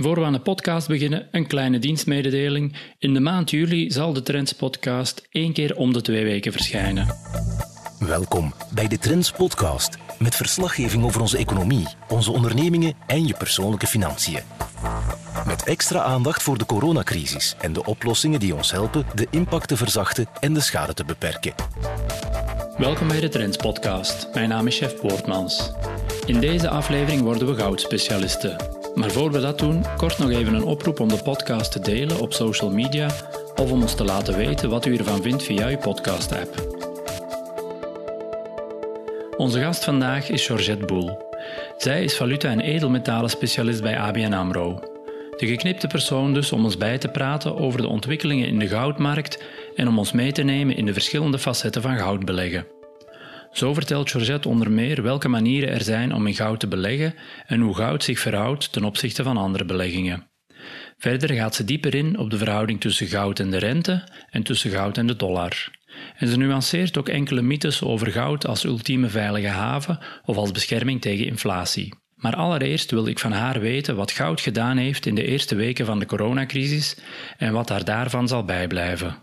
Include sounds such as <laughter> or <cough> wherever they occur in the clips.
Voor we aan de podcast beginnen, een kleine dienstmededeling. In de maand juli zal de Trends podcast één keer om de twee weken verschijnen. Welkom bij de Trends podcast met verslaggeving over onze economie, onze ondernemingen en je persoonlijke financiën. Met extra aandacht voor de coronacrisis en de oplossingen die ons helpen de impact te verzachten en de schade te beperken. Welkom bij de Trends podcast. Mijn naam is Chef Poortmans. In deze aflevering worden we goudspecialisten. Maar voor we dat doen, kort nog even een oproep om de podcast te delen op social media of om ons te laten weten wat u ervan vindt via uw podcast-app. Onze gast vandaag is Georgette Boel. Zij is valuta- en edelmetalen specialist bij ABN AMRO. De geknipte persoon dus om ons bij te praten over de ontwikkelingen in de goudmarkt en om ons mee te nemen in de verschillende facetten van goud beleggen. Zo vertelt Georgette onder meer welke manieren er zijn om in goud te beleggen en hoe goud zich verhoudt ten opzichte van andere beleggingen. Verder gaat ze dieper in op de verhouding tussen goud en de rente en tussen goud en de dollar. En ze nuanceert ook enkele mythes over goud als ultieme veilige haven of als bescherming tegen inflatie. Maar allereerst wil ik van haar weten wat goud gedaan heeft in de eerste weken van de coronacrisis en wat haar daarvan zal bijblijven.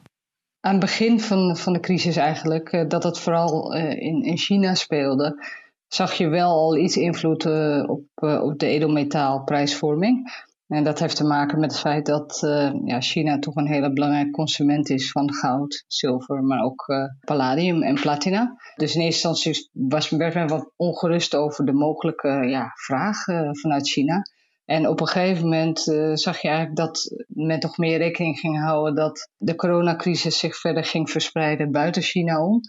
Aan het begin van, van de crisis eigenlijk, eh, dat het vooral eh, in, in China speelde, zag je wel al iets invloed eh, op, op de edelmetaalprijsvorming. En dat heeft te maken met het feit dat ja, China toch een hele belangrijke consument is van goud, zilver, maar ook palladium en platina. Dus in eerste instantie was, werd men wat ongerust over de mogelijke ja, vraag vanuit China. En op een gegeven moment zag je eigenlijk dat men toch meer rekening ging houden dat de coronacrisis zich verder ging verspreiden buiten China om.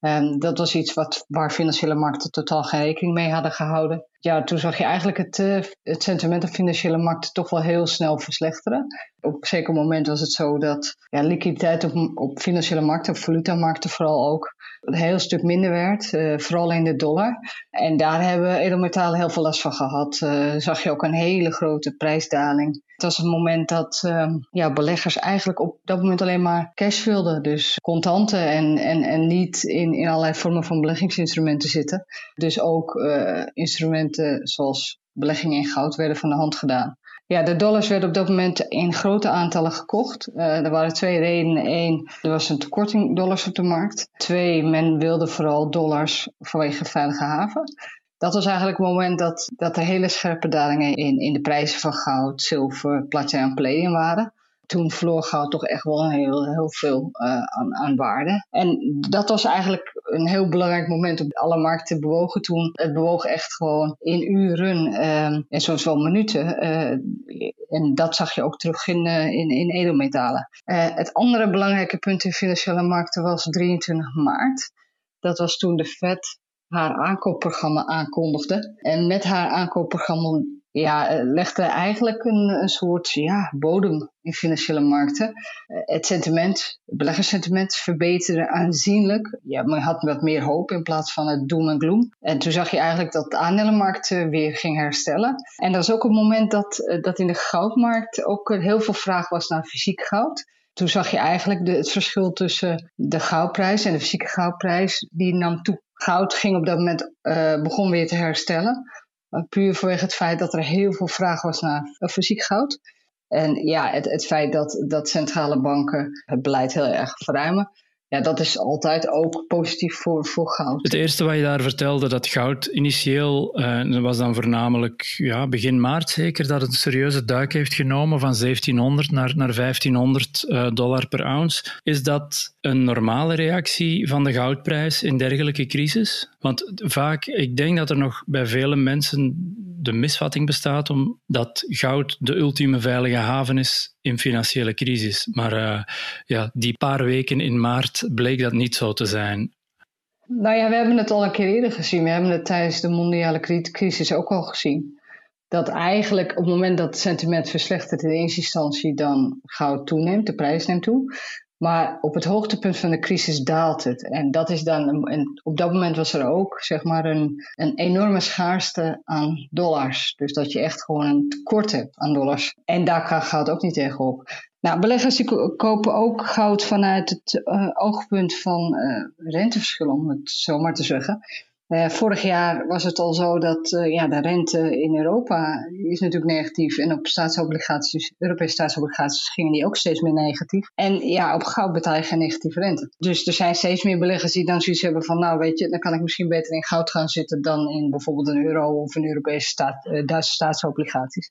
Um, dat was iets wat, waar financiële markten totaal geen rekening mee hadden gehouden. Ja, toen zag je eigenlijk het, uh, het sentiment op financiële markten toch wel heel snel verslechteren. Op een zeker moment was het zo dat ja, liquiditeit op, op financiële markten, op valutamarkten vooral ook, een heel stuk minder werd, uh, vooral in de dollar. En daar hebben edelmetalen heel veel last van gehad. Uh, zag je ook een hele grote prijsdaling. Het was een moment dat uh, ja, beleggers eigenlijk op dat moment alleen maar cash wilden. Dus contanten en, en, en niet in, in allerlei vormen van beleggingsinstrumenten zitten. Dus ook uh, instrumenten zoals beleggingen in goud werden van de hand gedaan. Ja, de dollars werden op dat moment in grote aantallen gekocht. Uh, er waren twee redenen. Eén, er was een tekorting dollars op de markt. Twee, men wilde vooral dollars vanwege veilige haven. Dat was eigenlijk het moment dat, dat er hele scherpe dalingen in, in de prijzen van goud, zilver, platina en palladium waren toen verloor goud toch echt wel heel, heel veel uh, aan, aan, waarde. En dat was eigenlijk een heel belangrijk moment op alle markten bewogen toen. Het bewoog echt gewoon in uren uh, en soms wel minuten. Uh, en dat zag je ook terug in, in, in edelmetalen. het andere belangrijke punt in financiële markten was 23 maart. Dat was toen de Fed haar aankoopprogramma aankondigde. En met haar aankoopprogramma ja, eh, legde eigenlijk een, een soort ja, bodem in financiële markten. Eh, het sentiment, het beleggerssentiment verbeterde aanzienlijk. Ja, men had wat meer hoop in plaats van het doom en gloom. En toen zag je eigenlijk dat de aandelenmarkt weer ging herstellen. En dat was ook een moment dat, eh, dat in de goudmarkt ook heel veel vraag was naar fysiek goud. Toen zag je eigenlijk het verschil tussen de goudprijs en de fysieke goudprijs, die nam toe. Goud ging op dat moment, uh, begon weer te herstellen. Puur vanwege het feit dat er heel veel vraag was naar fysiek goud. En ja, het, het feit dat, dat centrale banken het beleid heel erg verruimen ja, dat is altijd ook positief voor, voor goud. Het eerste wat je daar vertelde, dat goud initieel, uh, was dan voornamelijk ja, begin maart zeker, dat het een serieuze duik heeft genomen van 1700 naar, naar 1500 uh, eh, dollar per ounce. Is dat een normale reactie van de goudprijs in dergelijke crisis? Want vaak, ik denk dat er nog bij vele mensen de misvatting bestaat om dat goud de ultieme veilige haven is in financiële crisis. Maar uh, ja, die paar weken in maart bleek dat niet zo te zijn. Nou ja, we hebben het al een keer eerder gezien. We hebben het tijdens de mondiale crisis ook al gezien. Dat eigenlijk op het moment dat het sentiment verslechtert in eerste instantie, dan goud toeneemt, de prijs neemt toe. Maar op het hoogtepunt van de crisis daalt het. En dat is dan, en op dat moment was er ook zeg maar een, een enorme schaarste aan dollars. Dus dat je echt gewoon een tekort hebt aan dollars. En daar gaat ook niet tegenop. Nou, beleggers die kopen ook goud vanuit het uh, oogpunt van uh, renteverschil, om het zo maar te zeggen. Uh, vorig jaar was het al zo dat uh, ja, de rente in Europa is natuurlijk negatief. En op staatsobligaties, Europese staatsobligaties gingen die ook steeds meer negatief. En ja, op goud betaal je geen negatieve rente. Dus er zijn steeds meer beleggers die dan zoiets hebben van nou weet je, dan kan ik misschien beter in goud gaan zitten dan in bijvoorbeeld een euro of een Europese staat, uh, Duitse staatsobligaties.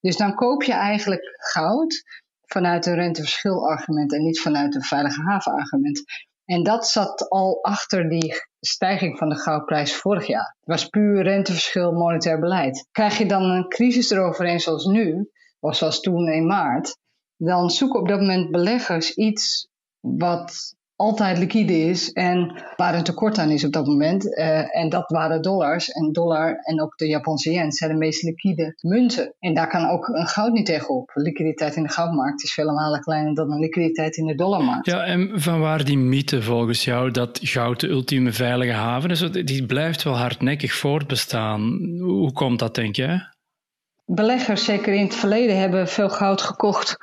Dus dan koop je eigenlijk goud vanuit een renteverdschil-argument en niet vanuit een veilige haven-argument. En dat zat al achter die stijging van de goudprijs vorig jaar. Het was puur renteverschil monetair beleid. Krijg je dan een crisis eroverheen zoals nu, of zoals toen in maart, dan zoeken op dat moment beleggers iets wat altijd liquide is en waar een tekort aan is op dat moment. Uh, en dat waren dollars. En dollar en ook de Japanse yen zijn de meest liquide munten. En daar kan ook een goud niet tegenop. Liquiditeit in de goudmarkt is vele malen kleiner dan een liquiditeit in de dollarmarkt. Ja, en van waar die mythe volgens jou dat goud de ultieme veilige haven is, die blijft wel hardnekkig voortbestaan. Hoe komt dat, denk je? Beleggers, zeker in het verleden, hebben veel goud gekocht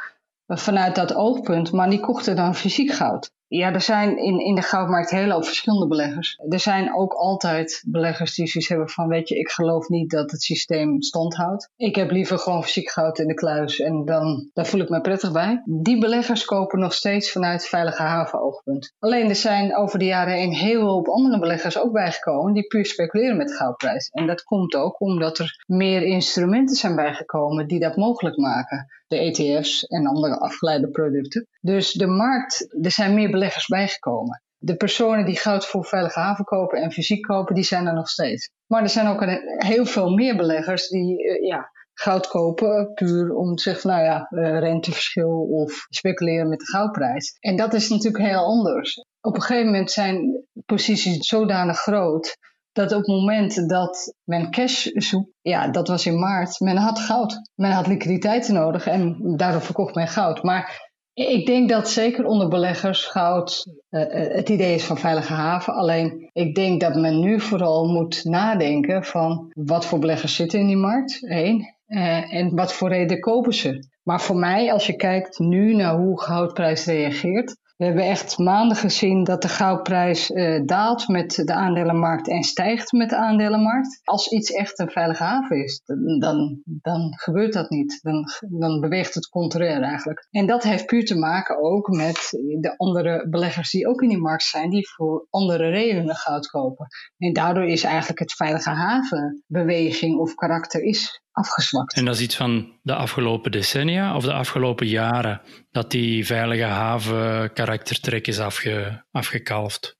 vanuit dat oogpunt, maar die kochten dan fysiek goud. Ja, er zijn in, in de goudmarkt heel veel verschillende beleggers. Er zijn ook altijd beleggers die zoiets hebben van, weet je, ik geloof niet dat het systeem stand houdt. Ik heb liever gewoon fysiek goud in de kluis en dan daar voel ik me prettig bij. Die beleggers kopen nog steeds vanuit veilige haven oogpunt. Alleen er zijn over de jaren heen heel veel andere beleggers ook bijgekomen die puur speculeren met de goudprijs. En dat komt ook omdat er meer instrumenten zijn bijgekomen die dat mogelijk maken de ETF's en andere afgeleide producten. Dus de markt, er zijn meer beleggers bijgekomen. De personen die goud voor veilige haven kopen en fysiek kopen, die zijn er nog steeds. Maar er zijn ook heel veel meer beleggers die uh, ja, goud kopen puur om te zeggen, nou ja, uh, renteverschil of speculeren met de goudprijs. En dat is natuurlijk heel anders. Op een gegeven moment zijn posities zodanig groot dat op het moment dat men cash zoekt, ja, dat was in maart, men had goud. Men had liquiditeiten nodig en daardoor verkocht men goud. Maar ik denk dat zeker onder beleggers goud uh, het idee is van veilige haven. Alleen ik denk dat men nu vooral moet nadenken van wat voor beleggers zitten in die markt, één. Uh, en wat voor reden kopen ze. Maar voor mij, als je kijkt nu naar hoe goudprijs reageert, we hebben echt maanden gezien dat de goudprijs uh, daalt met de aandelenmarkt en stijgt met de aandelenmarkt. Als iets echt een veilige haven is, dan, dan gebeurt dat niet. Dan, dan beweegt het contrair eigenlijk. En dat heeft puur te maken ook met de andere beleggers die ook in die markt zijn, die voor andere redenen goud kopen. En daardoor is eigenlijk het veilige havenbeweging of karakter is afgezwakt. En dat is iets van de afgelopen decennia of de afgelopen jaren dat die veilige haven karaktertrek is afge, afgekalfd?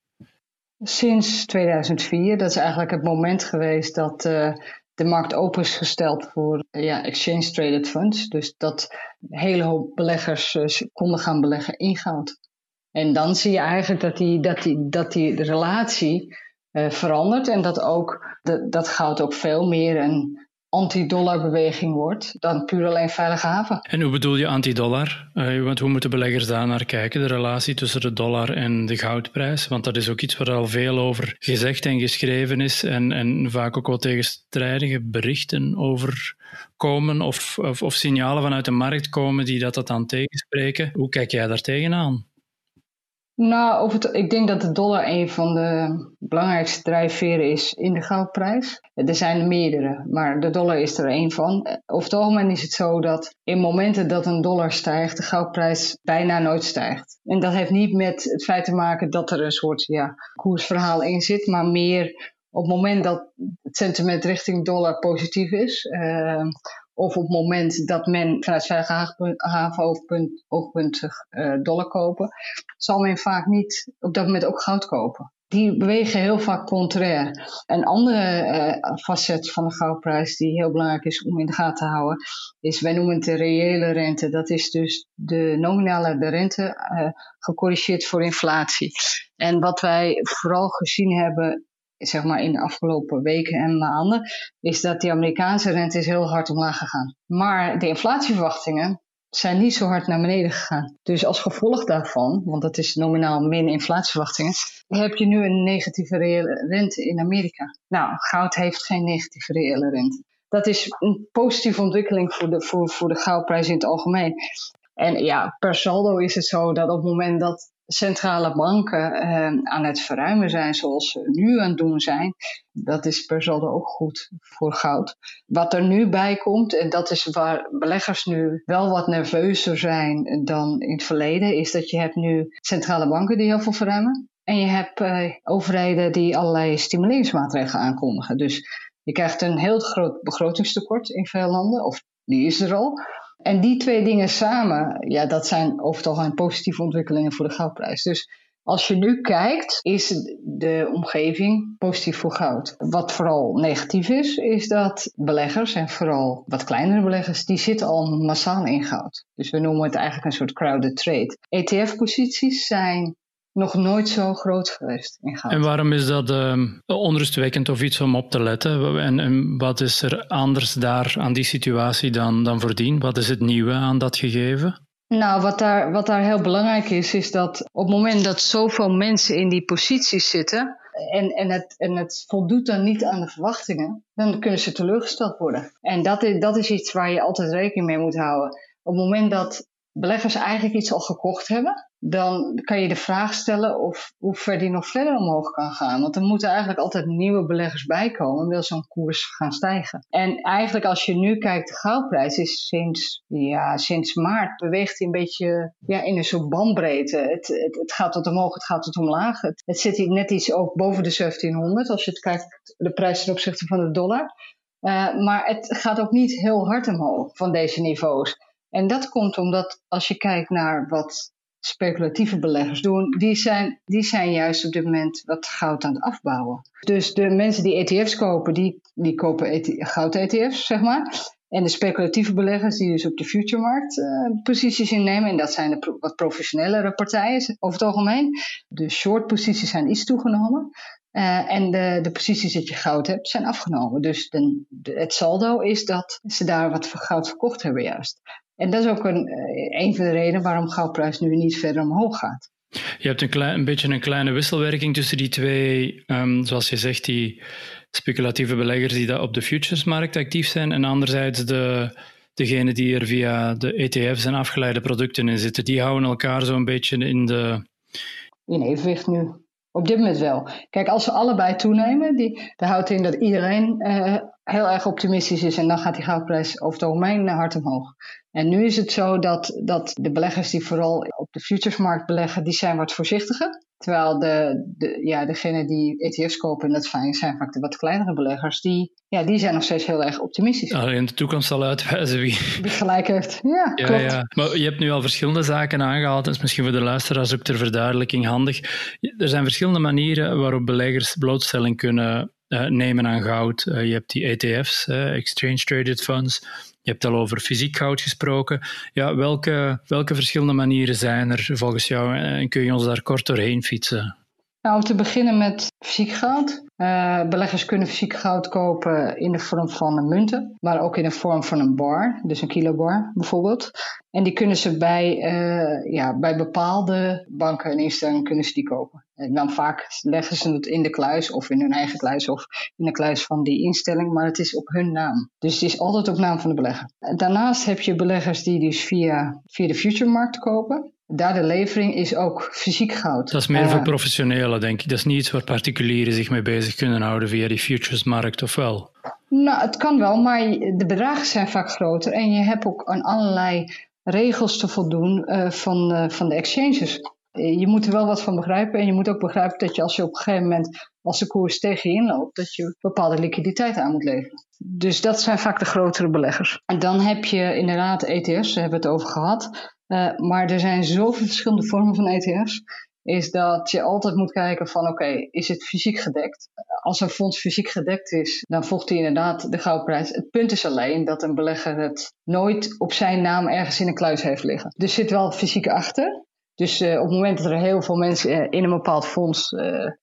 Sinds 2004, dat is eigenlijk het moment geweest dat uh, de markt open is gesteld voor ja, exchange traded funds. Dus dat hele hoop beleggers uh, konden gaan beleggen in goud. En dan zie je eigenlijk dat die, dat die, relatie verandert en dat ook de, dat goud ook veel meer een anti-dollarbeweging wordt dan puur alleen veilige haven. En hoe bedoel je anti-dollar? Uh, want hoe moeten beleggers daar naar kijken, de relatie tussen de dollar en de goudprijs? Want dat is ook iets waar al veel over gezegd en geschreven is en, en vaak ook wel tegenstrijdige berichten over komen of, of, signalen vanuit de markt komen die dat, dat aan tegenspreken. Hoe kijk jij daar tegenaan? Nou, over het, ik denk dat de dollar een van de belangrijkste drijfveren is in de goudprijs. Er zijn er meerdere, maar de dollar is er één van. Over het algemeen is het zo dat in momenten dat een dollar stijgt, de goudprijs bijna nooit stijgt. En dat heeft niet met het feit te maken dat er een soort ja, koersverhaal in zit, maar meer op het moment dat het sentiment richting dollar positief is, uh, of op het moment dat men vanuit veilige havenoogpunt oogpunt, uh, dollar kopen, zal men vaak niet op dat moment ook goud kopen. Die bewegen heel vaak contrair. Een andere uh, facet van de goudprijs die heel belangrijk is om in de gaten te houden, is wij noemen het de reële rente. Dat is dus de nominale de rente uh, gecorrigeerd voor inflatie. En wat wij vooral gezien hebben zeg maar in de afgelopen weken en maanden, is dat die Amerikaanse rente is heel hard omlaag gegaan. Maar de inflatieverwachtingen zijn niet zo hard naar beneden gegaan. Dus als gevolg daarvan, want dat is nominaal min inflatieverwachtingen, heb je nu een negatieve reële rente in Amerika. Nou, goud heeft geen negatieve reële rente. Dat is een positieve ontwikkeling voor de, voor, voor de goudprijs in het algemeen. En ja, per saldo is het zo dat op het moment dat centrale banken uh, aan het verruimen zijn zoals ze nu aan het doen zijn, dat is per saldo ook goed voor goud. Wat er nu bij komt, en dat is waar beleggers nu wel wat nerveuzer zijn dan in het verleden, is dat je hebt nu centrale banken die heel veel verruimen. En je hebt uh, overheden die allerlei stimuleringsmaatregelen aankondigen. Dus je krijgt een heel groot begrotingstekort in veel landen, of die is er al. En die twee dingen samen, ja, dat zijn over het algemeen positieve ontwikkelingen voor de goudprijs. Dus als je nu kijkt, is de omgeving positief voor goud. Wat vooral negatief is, is dat beleggers, en vooral wat kleinere beleggers, die zitten al massaal in goud. Dus we noemen het eigenlijk een soort crowded trade. ETF-posities zijn nog nooit zo groot geweest in goud. En waarom is dat uh, onrustwekkend of iets om op te letten? En, en, wat is er anders daar aan die situatie dan, dan voordien? Wat is het nieuwe aan dat gegeven? Nou, wat daar, wat daar heel belangrijk is, is dat op het moment dat zoveel mensen in die posities zitten, en, en, het, en het voldoet dan niet aan de verwachtingen, dan kunnen ze teleurgesteld worden. En dat is, dat is iets waar je altijd rekening mee moet houden. Op het moment dat beleggers eigenlijk iets al gekocht hebben, dan kan je de vraag stellen of hoe ver die nog verder omhoog kan gaan. Want er moeten eigenlijk altijd nieuwe beleggers bij komen, wil zo'n koers gaan stijgen. En eigenlijk als je nu kijkt, de goudprijs is sinds, ja, sinds maart beweegt hij een beetje ja, in een soort bandbreedte. Het, het, het gaat tot omhoog, het gaat tot omlaag. Het, het zit hier net iets ook boven de 1700 als je het kijkt, de prijs ten opzichte van de dollar. Uh, maar het gaat ook niet heel hard omhoog van deze niveaus. En dat komt omdat als je kijkt naar wat speculatieve beleggers doen, die zijn, die zijn juist op dit moment wat goud aan het afbouwen. Dus de mensen die ETF's kopen, die, die kopen e goud-ETF's, zeg maar. En de speculatieve beleggers die dus op de futuremarkt uh, posities innemen, en dat zijn de wat professionellere partijen over het algemeen. De short posities zijn iets toegenomen. Uh, en de, de posities dat je goud hebt, zijn afgenomen. Dus de, het saldo is dat ze daar wat goud verkocht hebben juist. En dat is ook een, eh, een van de redenen waarom goudprijs nu niet verder omhoog gaat. Je hebt een, klein, een beetje een kleine wisselwerking tussen die twee, um, zoals je zegt, die speculatieve beleggers die op de futuresmarkt actief zijn en anderzijds de, degenen die er via de ETF's en afgeleide producten in zitten. Die houden elkaar zo'n beetje in de... In evenwicht nu. Op dit moment wel. Kijk, als ze allebei toenemen, die, dat houdt in dat iedereen uh, heel erg optimistisch is en dan gaat die goudprijs over het algemeen hard omhoog. En nu is het zo dat, dat de beleggers die vooral op de futuresmarkt beleggen, die zijn wat voorzichtiger. Terwijl de, de, ja, degenen die ETF's kopen, en dat zijn vaak de wat kleinere beleggers, die, ja, die zijn nog steeds heel erg optimistisch. Alleen de toekomst zal uitwijzen wie. Wie gelijk heeft. <laughs> Ja, ja, klopt. Ja. Maar je hebt nu al verschillende zaken aangehaald. Dat is misschien voor de luisteraars ook ter verduidelijking handig. Er zijn verschillende manieren waarop beleggers blootstelling kunnen uh, nemen aan goud. Uh, je hebt die ETF's, uh, Exchange Traded Funds. Je hebt al over fysiek goud gesproken. Ja, welke, welke verschillende manieren zijn er volgens jou en kun je ons daar kort doorheen fietsen? Nou, om te beginnen met fysiek goud. Beleggers kunnen fysiek goud kopen in de vorm van munten, maar ook in de vorm van een bar, dus een kilobar bijvoorbeeld. En die kunnen ze bij, ja, bij bepaalde banken en instellingen kunnen ze die kopen. En dan vaak leggen ze het in de kluis of in hun eigen kluis of in de kluis van die instelling, maar het is op hun naam. Dus het is altijd op naam van de belegger. Daarnaast heb je beleggers die dus via, via de future-markt kopen. Daar de levering is ook fysiek goud. Dat is meer voor professionelen, denk ik. Dat is niet iets waar particulieren zich mee bezig kunnen houden via die futuresmarkt, of wel? Nou, het kan wel, maar de bedragen zijn vaak groter. En je hebt ook aan allerlei regels te voldoen uh, van, uh, van de exchanges. Eh, je moet er wel wat van begrijpen. En je moet ook begrijpen dat je als je op een gegeven moment, als de koers tegen je inloopt, dat je bepaalde liquiditeit aan moet leveren. Dus dat zijn vaak de grotere beleggers. En dan heb je inderdaad ETF's, daar hebben we het over gehad. Uh, maar er zijn zoveel verschillende vormen van ETF's. Is dat je altijd moet kijken van oké, is het fysiek gedekt? Als een fonds fysiek gedekt is, dan volgt hij inderdaad de goudprijs. Het punt is alleen dat een belegger het nooit op zijn naam ergens in een kluis heeft liggen. Dus zit wel fysiek achter. Dus uh, op het moment dat er heel veel mensen uh, in een bepaald fonds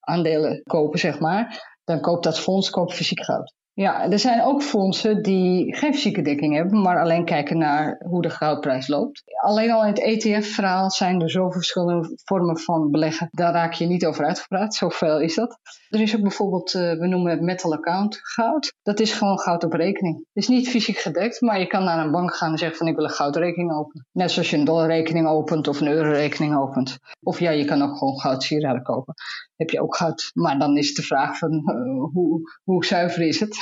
aandelen kopen, zeg maar, dan koopt dat fonds koopt fysiek goud. Ja, er zijn ook fondsen die geen fysieke dekking hebben, maar alleen kijken naar hoe de goudprijs loopt. Alleen al in het ETF-verhaal zijn er zoveel verschillende vormen van beleggen. Daar raak je niet over uitgepraat, zoveel is dat. Er is ook bijvoorbeeld, uh, we noemen het metal account goud. Dat is gewoon goud op rekening. Het is niet fysiek gedekt, maar je kan naar een bank gaan en zeggen van ik wil een goudrekening openen. Net zoals je een dollarrekening opent of een eurorekening opent. Of ja, je kan ook gewoon goud sieraden kopen. Heb je ook goud. Maar dan is de vraag van hoe, hoe zuiver is het?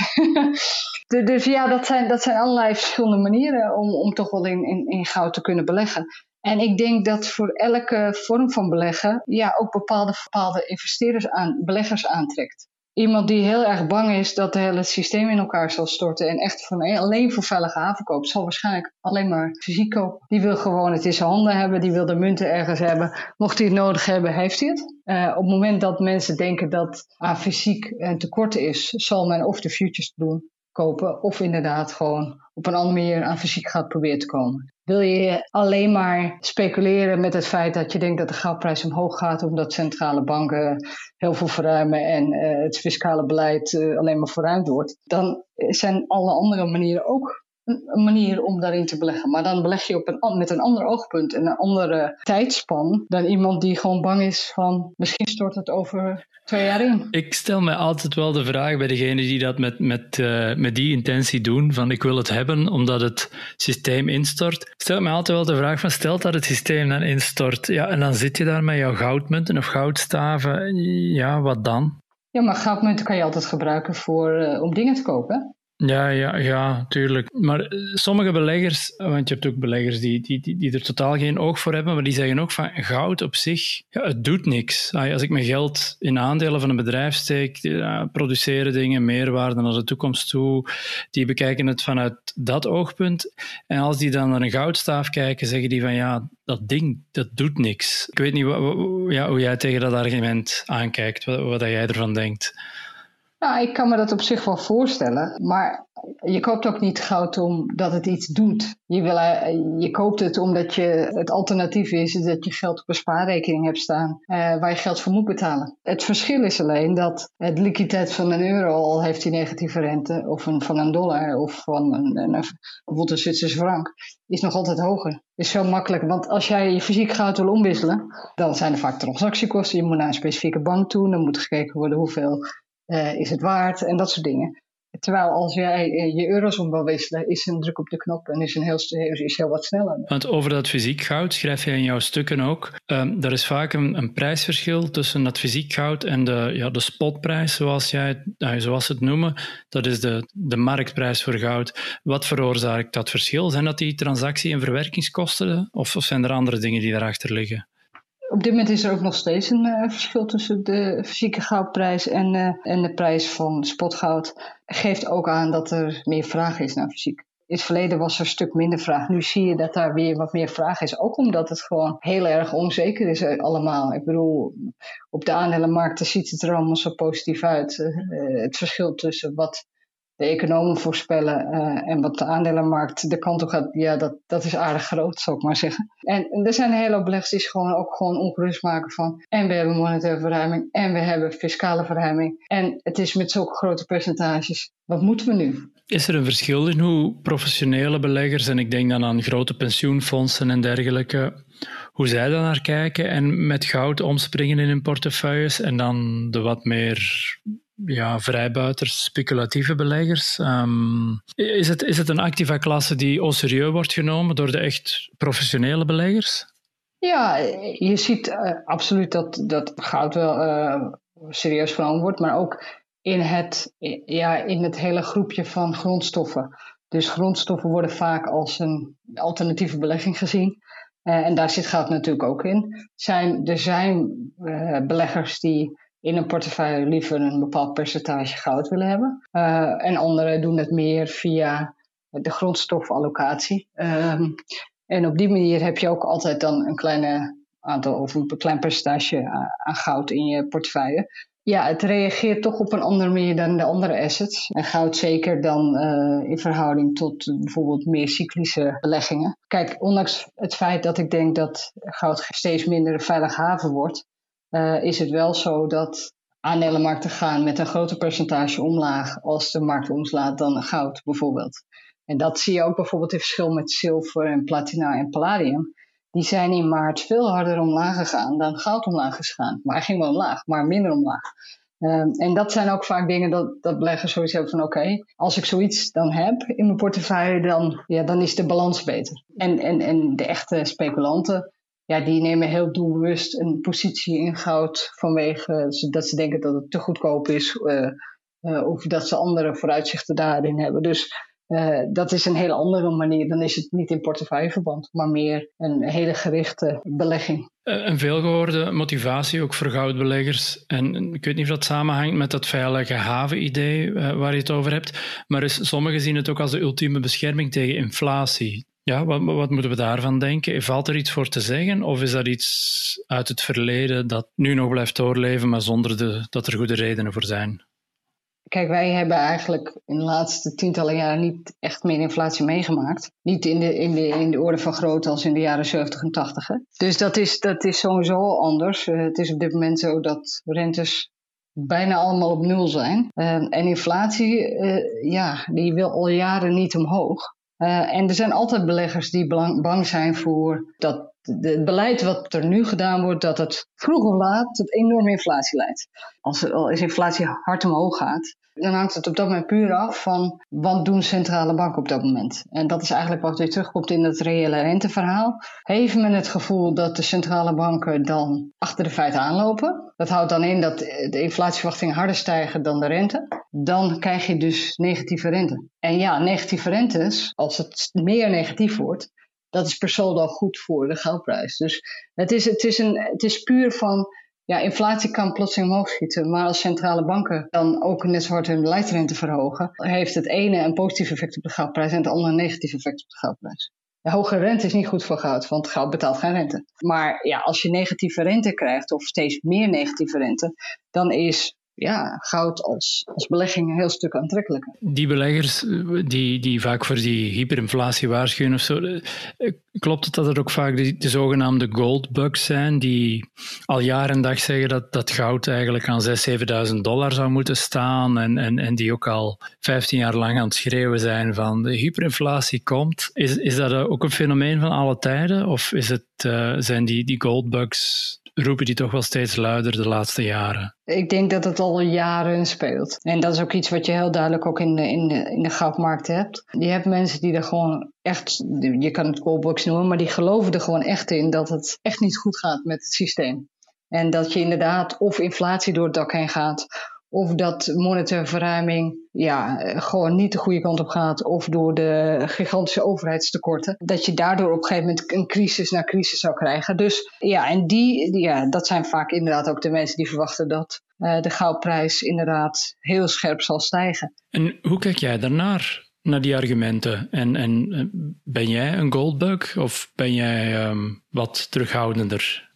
<laughs> dus ja, dat zijn, dat zijn allerlei verschillende manieren om, om toch wel in, in, in goud te kunnen beleggen. En ik denk dat voor elke vorm van beleggen ja, ook bepaalde, bepaalde investeerders aan, beleggers aantrekt. Iemand die heel erg bang is dat het hele systeem in elkaar zal storten en echt van alleen voor veilige haven koopt, zal waarschijnlijk alleen maar fysiek kopen. Die wil gewoon het in zijn handen hebben, die wil de munten ergens hebben. Mocht hij het nodig hebben, heeft hij het. Uh, op het moment dat mensen denken dat aan fysiek een tekort is, zal men of de futures doen kopen of inderdaad gewoon op een andere manier aan fysiek gaat proberen te komen. Wil je alleen maar speculeren met het feit dat je denkt dat de goudprijs omhoog gaat omdat centrale banken heel veel verruimen en uh, het fiscale beleid uh, alleen maar verruimd wordt, dan zijn alle andere manieren ook manier om daarin te beleggen. Maar dan beleg je op een, met een ander oogpunt en een andere tijdspan dan iemand die gewoon bang is van misschien stort het over twee jaar in. Ik stel me altijd wel de vraag bij degenen die dat met, met, uh, met die intentie doen, van ik wil het hebben omdat het systeem instort. Stel me altijd wel de vraag van stel dat het systeem dan instort, ja, en dan zit je daar met jouw goudmunten of goudstaven, ja, wat dan? Ja, maar goudmunten kan je altijd gebruiken voor, uh, om dingen te kopen. Ja, ja, ja, tuurlijk. Maar eh, sommige beleggers, want je hebt ook beleggers die, die, die, die er totaal geen oog voor hebben, maar die zeggen ook van goud op zich, ja, het doet niks. Als ik mijn geld in aandelen van een bedrijf steek, produceren dingen, meerwaarde naar de toekomst toe, die bekijken het vanuit dat oogpunt. En als die dan naar een goudstaaf kijken, zeggen die van ja, dat ding, dat doet niks. Ik weet niet ja, hoe jij tegen dat argument aankijkt, wat, wat jij ervan denkt. Nou, ik kan me dat op zich wel voorstellen. Maar je koopt ook niet goud omdat het iets doet. Je, wil, eh, je koopt het omdat je, het alternatief is dat je geld op een spaarrekening hebt staan eh, waar je geld voor moet betalen. Het verschil is alleen dat het liquiditeit van een euro al heeft die negatieve rente, of een, van een dollar of van een, een, bijvoorbeeld een Zwitserse frank, is nog altijd hoger. Is zo makkelijk, want als jij je fysiek goud wil omwisselen, dan zijn er vaak transactiekosten. Je moet naar een specifieke bank toe, dan moet gekeken worden hoeveel uh, is het waard en dat soort dingen. Terwijl als jij eh, je euro's om wil wisselen, is een druk op de knop en is, een heel, is heel wat sneller. Want over dat fysiek goud schrijf je in jouw stukken ook. Um, er is vaak een, een, prijsverschil tussen dat fysiek goud en de, ja, de spotprijs, zoals, jij, uh, zoals ze het noemen. Dat is de, de marktprijs voor goud. Wat veroorzaakt dat verschil? Zijn dat die transactie- en verwerkingskosten of, of zijn er andere dingen die daarachter liggen? Op dit moment is er ook nog steeds een uh, verschil tussen de fysieke goudprijs en, uh, en de prijs van spotgoud. Geeft ook aan dat er meer vraag is naar fysiek. In het verleden was er een stuk minder vraag. Nu zie je dat daar weer wat meer vraag is. Ook omdat het gewoon heel erg onzeker is uh, allemaal. Ik bedoel, op de aandelenmarkten ziet het er allemaal zo positief uit. het verschil tussen wat de economen voorspellen uh, en wat de aandelenmarkt de kant op gaat, ja, dat, dat is aardig groot, zou ik maar zeggen. En er zijn een hele hoop beleggers die gewoon ook gewoon ongerust maken van en we hebben monetaire verruiming en we hebben fiscale verruiming en het is met zulke grote percentages. Wat moeten we nu? Is er een verschil in hoe professionele beleggers, en ik denk dan aan grote pensioenfondsen en dergelijke, hoe zij daar naar kijken en met goud omspringen in hun portefeuilles en dan de wat meer ja, vrijbuiters, speculatieve beleggers. Um, is, het, is het een activa klasse die au serieus wordt genomen door de echt professionele beleggers? Ja, je ziet uh, absoluut dat, dat goud wel uh, serieus genomen wordt, maar ook in het, ja, in het hele groepje van grondstoffen. Dus grondstoffen worden vaak als een alternatieve belegging gezien. Uh, en daar zit goud natuurlijk ook in. Zijn, er zijn beleggers die in een portefeuille liever een bepaald percentage goud willen hebben. Uh, en anderen doen het meer via de grondstofallocatie. Um, en op die manier heb je ook altijd dan een kleine aantal of een klein percentage aan goud in je portefeuille. Ja, het reageert toch op een andere manier dan de andere assets. En goud zeker dan uh, in verhouding tot bijvoorbeeld meer cyclische beleggingen. Kijk, ondanks het feit dat ik denk dat goud steeds minder een veilige haven wordt, uh, is het wel zo dat aandelenmarkten gaan met een groter percentage omlaag als de markt omslaat dan goud bijvoorbeeld. En dat zie je ook bijvoorbeeld in verschil met zilver en platina en palladium. Die zijn in maart veel harder omlaag gegaan dan goud omlaag is gegaan. Maar ging wel omlaag, maar minder omlaag. Ehm, en dat zijn ook vaak dingen dat, dat beleggers zoiets hebben van oké, als ik zoiets dan heb in mijn portefeuille, dan, ja, dan is de balans beter. En, en, en de echte speculanten, ja, die nemen heel doelbewust een positie in goud vanwege dat ze denken dat het te goedkoop is uh, uh, of dat ze andere vooruitzichten daarin hebben. Dus uh, dat is een hele andere manier. Dan is het niet in portefeuilleverband, maar meer een hele gerichte belegging. Een veelgehoorde motivatie ook voor goudbeleggers. En ik weet niet of dat samenhangt met dat veilige haven-idee waar je het over hebt. Maar is, sommigen zien het ook als de ultieme bescherming tegen inflatie. Ja, wat, moeten we daarvan denken? Valt er iets voor te zeggen? Of is dat iets uit het verleden dat nu nog blijft doorleven, maar zonder de, dat er goede redenen voor zijn? Kijk, wij hebben eigenlijk in de laatste tientallen jaren niet echt meer inflatie meegemaakt. Niet in de, in de, orde van grootte als in de jaren 70 en 80. Dus dat is, dat is sowieso anders. Uh, het is op dit moment zo dat rentes bijna allemaal op nul zijn. Uh, en inflatie, uh, ja, die wil al jaren niet omhoog. Uh, en er zijn altijd beleggers die bang, bang zijn voor dat het beleid wat er nu gedaan wordt, dat het vroeg of laat tot enorme inflatie leidt. Als, inflatie hard omhoog gaat, dan hangt het op dat moment puur af van wat doen centrale banken op dat moment. En dat is eigenlijk wat weer terugkomt in het reële renteverhaal. Heeft men het gevoel dat de centrale banken dan achter de feiten aanlopen? Dat houdt dan in dat de inflatieverwachtingen harder stijgen dan de rente. Dan krijg je dus negatieve rente. En ja, negatieve rentes, als het meer negatief wordt, dat is per saldo goed voor de goudprijs. Dus het is, het is, een, het is puur van, ja, inflatie kan plotseling omhoog schieten. Maar als centrale banken dan ook net zo hard hun beleidsrente verhogen, heeft het ene een positief effect op de goudprijs en het andere een negatief effect op de goudprijs. De hoge rente is niet goed voor goud, want goud betaalt geen rente. Maar ja, als je negatieve rente krijgt, of steeds meer negatieve rente, dan is ja, goud als, als belegging een heel stuk aantrekkelijker. Die beleggers die, die vaak voor die hyperinflatie waarschuwen of zo, eh, klopt het dat er ook vaak de, de zogenaamde goldbugs zijn die al jaar en dag zeggen dat, dat goud eigenlijk aan 6.000, 7.000 dollar zou moeten staan en, en, en die ook al 15 jaar lang aan het schreeuwen zijn van de hyperinflatie komt. Is, is dat ook een fenomeen van alle tijden of is het, uh, zijn die, die goldbugs roepen die toch wel steeds luider de laatste jaren. Ik denk dat het al jaren speelt. En dat is ook iets wat je heel duidelijk ook in de, in de, in de goudmarkt hebt. Je hebt mensen die er gewoon echt, je kan het callbox noemen, maar die geloven er gewoon echt in dat het echt niet goed gaat met het systeem. En dat je inderdaad of inflatie door het dak heen gaat, of dat monetaire verruiming ja, gewoon niet de goede kant op gaat. Of door de gigantische overheidstekorten. Dat je daardoor op een gegeven moment een crisis na crisis zou krijgen. Dus ja, en die, ja, dat zijn vaak inderdaad ook de mensen die verwachten dat uh, de goudprijs inderdaad heel scherp zal stijgen. En hoe kijk jij daarnaar? Naar die argumenten. En, en eh, ben jij een goldbug of ben jij um, wat terughoudender?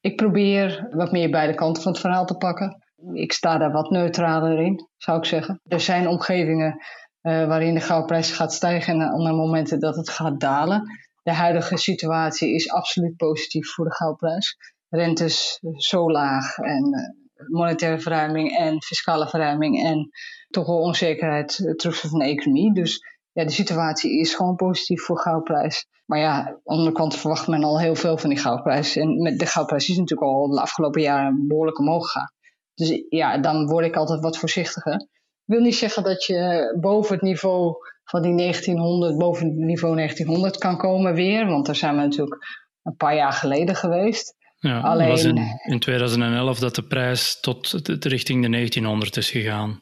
Ik probeer wat meer beide kanten van het verhaal te pakken ik sta daar wat neutraler in, zou ik zeggen. Er zijn omgevingen uh, waarin de goudprijs gaat stijgen en andere momenten dat het gaat dalen. De huidige situatie is absoluut positief voor de goudprijs. Rentes zo laag en uh, monetaire verruiming en fiscale verruiming en toch wel onzekerheid uh, terug van de economie. Dus ja, de situatie is gewoon positief voor goudprijs. Maar ja, aan de kant verwacht men al heel veel van die goudprijs. En met de goudprijs is natuurlijk al de afgelopen jaren behoorlijk omhoog gegaan. Dus ja, dan word ik altijd wat voorzichtiger. Ik wil niet zeggen dat je boven het niveau van die 1900, boven het niveau 1900 kan komen weer. Want daar zijn we natuurlijk een paar jaar geleden geweest. Ja, Alleen, was in, in 2011 dat de prijs tot de, richting de 1900 is gegaan.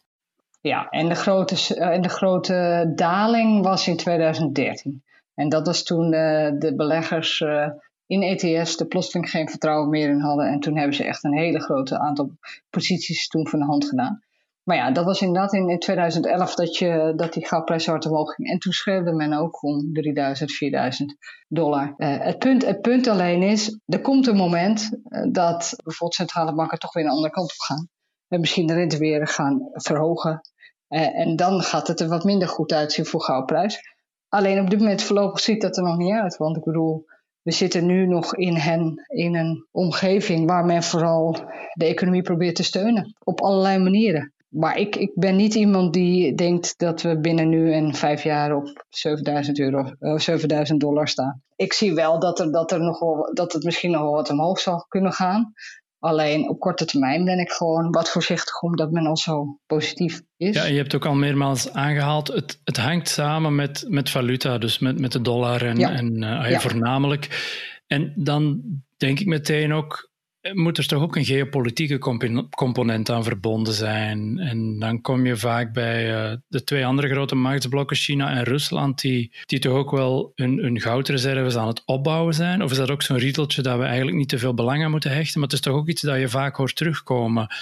Ja, en de grote, en de grote daling was in 2013. En dat was toen de, de beleggers uh, in ETS de plotseling geen vertrouwen meer in hadden. En toen hebben ze echt een hele grote aantal posities toen van de hand gedaan. Maar ja, dat was inderdaad in, 2011 dat, je, dat die goudprijs hard omhoog ging. En toen schreeuwde men ook om 3000, 4000 dollar. Uh, het, punt, het punt alleen is, er komt een moment uh, dat bijvoorbeeld centrale banken toch weer een andere kant op gaan. En misschien de rente weer gaan verhogen. Uh, en dan gaat het er wat minder goed uitzien voor goudprijs. Alleen op dit moment voorlopig ziet dat er nog niet uit. Want ik bedoel, we zitten nu nog in, hen, in een omgeving waar men vooral de economie probeert te steunen. Op allerlei manieren. Maar ik, ik ben niet iemand die denkt dat we binnen nu en vijf jaar op 7000 euro, uh, eh, 7000 dollar staan. Ik zie wel dat, er, dat, er nog wel, dat het misschien nog wel wat omhoog zal kunnen gaan. Alleen op korte termijn ben ik gewoon wat voorzichtig omdat men al zo positief is. Ja, je hebt ook al meermaals aangehaald, het, het hangt samen met, met valuta, dus met, met de dollar en, en uh, ja. voornamelijk. En dan denk ik meteen ook, moet er toch ook een geopolitieke component aan verbonden zijn. En dan kom je vaak bij uh, de twee andere grote machtsblokken, China en Rusland, die, die toch ook wel hun, goudreserves aan het opbouwen zijn. Of is dat ook zo'n riedeltje dat we eigenlijk niet te veel belang aan moeten hechten? Maar het is toch ook iets dat je vaak hoort terugkomen.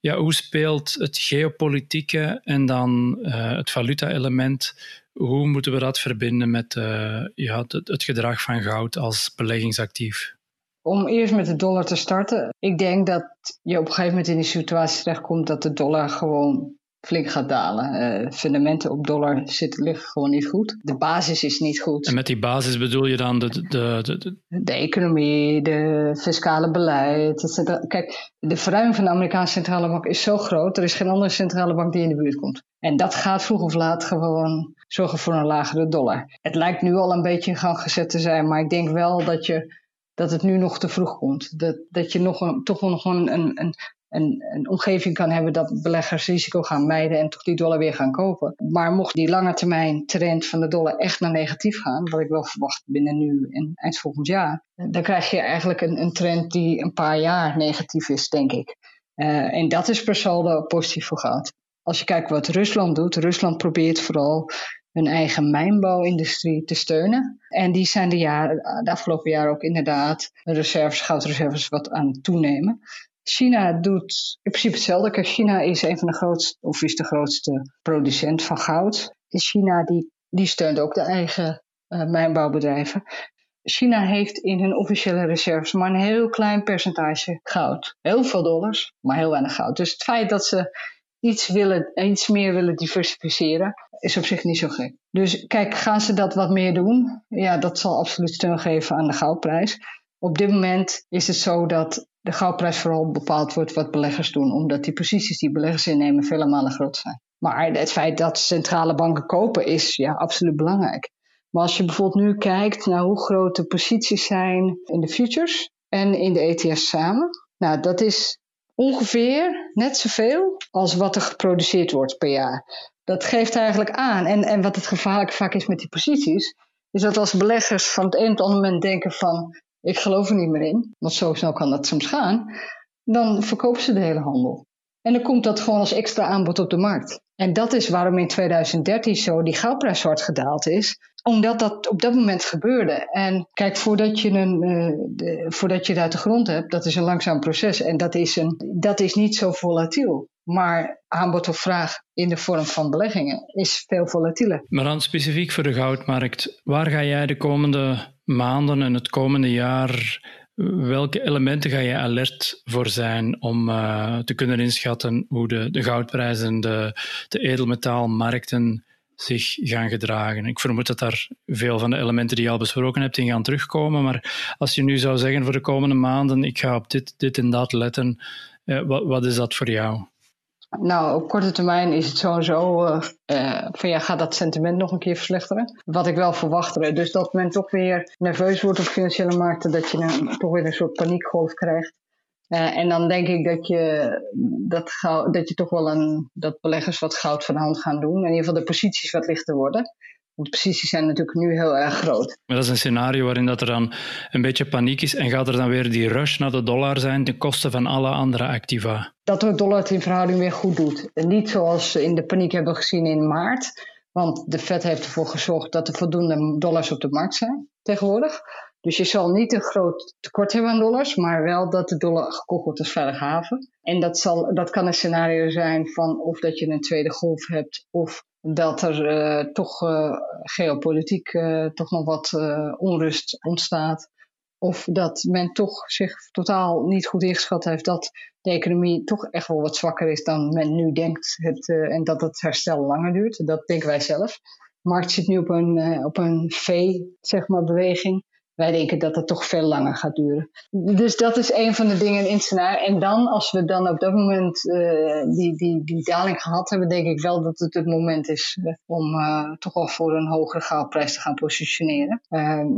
Ja, hoe speelt het geopolitieke en dan uh, het valuta-element? Hoe moeten we dat verbinden met uh, ja, het gedrag van goud als beleggingsactief? Om eerst met de dollar te starten. Ik denk dat je op een gegeven moment in die situatie terechtkomt dat de dollar gewoon flink gaat dalen. Uh, fundamenten op dollar zitten, liggen gewoon niet goed. De basis is niet goed. En met die basis bedoel je dan de... De, de, de... de economie, de fiscale beleid. Etc. Kijk, de verruiming van de Amerikaanse centrale bank is zo groot. Er is geen andere centrale bank die in de buurt komt. En dat gaat vroeg of laat gewoon zorgen voor een lagere dollar. Het lijkt nu al een beetje in gang gezet te zijn, maar ik denk wel dat je dat het nu nog te vroeg komt. Dat, dat je nog een, toch nog een, een, een, een omgeving kan hebben dat beleggers risico gaan mijden en toch die dollar weer gaan kopen. Maar mocht die lange termijn trend van de dollar echt naar negatief gaan, wat ik wel verwacht binnen nu en eind volgend jaar, dan krijg je eigenlijk een, een trend die een paar jaar negatief is, denk ik. Uh, en dat is per saldo positief voor goud. Als je kijkt wat Rusland doet, Rusland probeert vooral hun eigen mijnbouwindustrie te steunen. En die zijn de, jaren, de afgelopen jaren ook inderdaad reserves, goudreserves wat aan toenemen. China doet in principe hetzelfde. China is een van de grootste, of is de grootste producent van goud. China die, die steunt ook de eigen uh, mijnbouwbedrijven. China heeft in hun officiële reserves maar een heel klein percentage goud. Heel veel dollars, maar heel weinig goud. Dus het feit dat ze iets, willen, iets meer willen diversificeren, is op zich niet zo gek. Dus kijk, gaan ze dat wat meer doen? Ja, dat zal absoluut steun geven aan de goudprijs. Op dit moment is het zo dat de goudprijs vooral bepaald wordt wat beleggers doen, omdat die posities die beleggers innemen vele malen groot zijn. Maar het feit dat centrale banken kopen is ja, absoluut belangrijk. Maar als je bijvoorbeeld nu kijkt naar hoe groot de posities zijn in de futures en in de ETS samen, nou dat is ongeveer net zoveel als wat er geproduceerd wordt per jaar. Dat geeft eigenlijk aan. En, en wat het gevaarlijk vaak is met die posities, is dat als beleggers van het een op het moment denken van ik geloof er niet meer in, want zo snel kan dat soms gaan, dan verkopen ze de hele handel. En dan komt dat gewoon als extra aanbod op de markt. En dat is waarom in 2013 zo die goudprijs hard gedaald is. Omdat dat op dat moment gebeurde. En kijk, voordat je, een, uh, de, voordat je het uit de grond hebt, dat is een langzaam proces. En dat is, een, dat is niet zo volatiel. Maar aanbod of vraag in de vorm van beleggingen is veel volatieler. Maar dan specifiek voor de goudmarkt. Waar ga jij de komende maanden en het komende jaar Welke elementen ga je alert voor zijn om uh, te kunnen inschatten hoe de, de de, de edelmetaalmarkten zich gaan gedragen? Ik vermoed dat daar veel van de elementen die je al besproken hebt in gaan terugkomen. Maar als je nu zou zeggen voor de komende maanden, ik ga op dit, dit en dat letten, uh, wat, wat is dat voor jou? Nou, op korte termijn is het sowieso uh, uh, van ja, gaat dat sentiment nog een keer verslechteren? Wat ik wel verwacht. Dus dat men toch weer nerveus wordt op financiële markten, dat je een, toch weer een soort paniekgolf krijgt. En dan denk ik dat je, dat, dat je toch wel een, dat beleggers wat goud van de hand gaan doen. In ieder geval de posities wat lichter worden. Want de posities zijn natuurlijk nu heel erg groot. Maar dat is een scenario waarin dat er dan een beetje paniek is en gaat er dan weer die rush naar de dollar zijn ten koste van alle andere activa? Dat de dollar het in verhouding weer goed doet. En niet zoals in de paniek hebben gezien in maart. Want de Fed heeft ervoor gezorgd dat er voldoende dollars op de markt zijn tegenwoordig. Dus je zal niet een groot tekort hebben aan dollars, maar wel dat de dollar gekocht wordt als veilige haven. En dat, zal, dat kan een scenario zijn van of dat je een tweede golf hebt, of dat er uh, toch uh, geopolitiek uh, toch nog wat onrust ontstaat. Of dat men toch zich totaal niet goed ingeschat heeft dat de economie toch echt wel wat zwakker is dan men nu denkt. Het, en dat het herstel langer duurt. Dat denken wij zelf. De markt zit nu op een, op een V, zeg maar, beweging. Wij denken dat het toch veel langer gaat duren. Dus dat is een van de dingen in het scenario. En dan, als we dan op dat moment uh, die, die, die daling gehad hebben, denk ik wel dat het het moment is uh, om uh, toch wel voor een hogere goudprijs te gaan positioneren.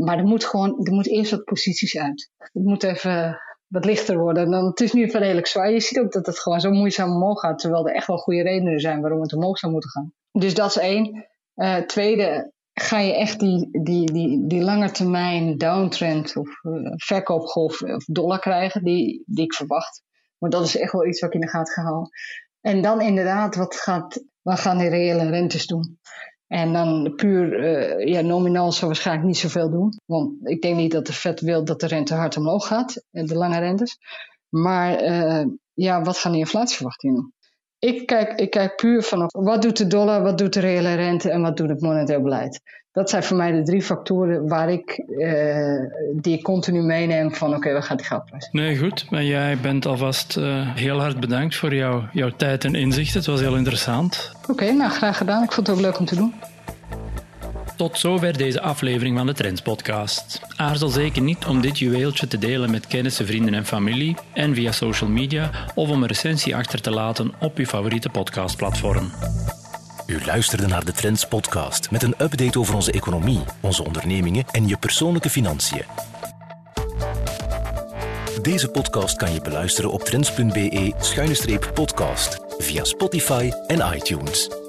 maar er moet gewoon, er moet eerst wat posities uit. Het moet even wat lichter worden. Dan, het is nu even redelijk zwaar. Je ziet ook dat het gewoon zo moeizaam omhoog gaat. Terwijl er echt wel goede redenen zijn waarom het omhoog zou moeten gaan. Dus dat is één. Uh, tweede, ga je echt die, die, die, die lange termijn downtrend of uh, verkoopgolf of dollar krijgen, die, die ik verwacht. Maar dat is echt wel iets wat ik in de gaten ga houden. En dan inderdaad, wat, gaat, wat gaan die reële rentes doen? En dan puur, uh, ja, nominaal zal waarschijnlijk niet zoveel doen. Want ik denk niet dat de Fed wil dat de rente hard omhoog gaat, de lange rentes. Maar ja, wat gaan die inflatieverwachtingen doen? Ik kijk, ik kijk puur van wat doet de dollar, wat doet de reële rente en wat doet het monetair beleid. Dat zijn voor mij de drie factoren waar ik, uh, die ik continu meeneem van oké, okay, waar gaat die goudprijs? Nee, goed. Maar jij bent alvast uh, heel hard bedankt voor jou, jouw tijd en inzicht. Het was heel interessant. Oké, okay, nou graag gedaan. Ik vond het ook leuk om te doen. Tot zover deze aflevering van de Trends Podcast. Aarzel zeker niet om dit juweeltje te delen met kennissen, vrienden en familie en via social media of om een recensie achter te laten op uw favoriete podcastplatform. U luisterde naar de Trends Podcast met een update over onze economie, onze ondernemingen en je persoonlijke financiën. Deze podcast kan je beluisteren op trends.be-podcast via Spotify en iTunes.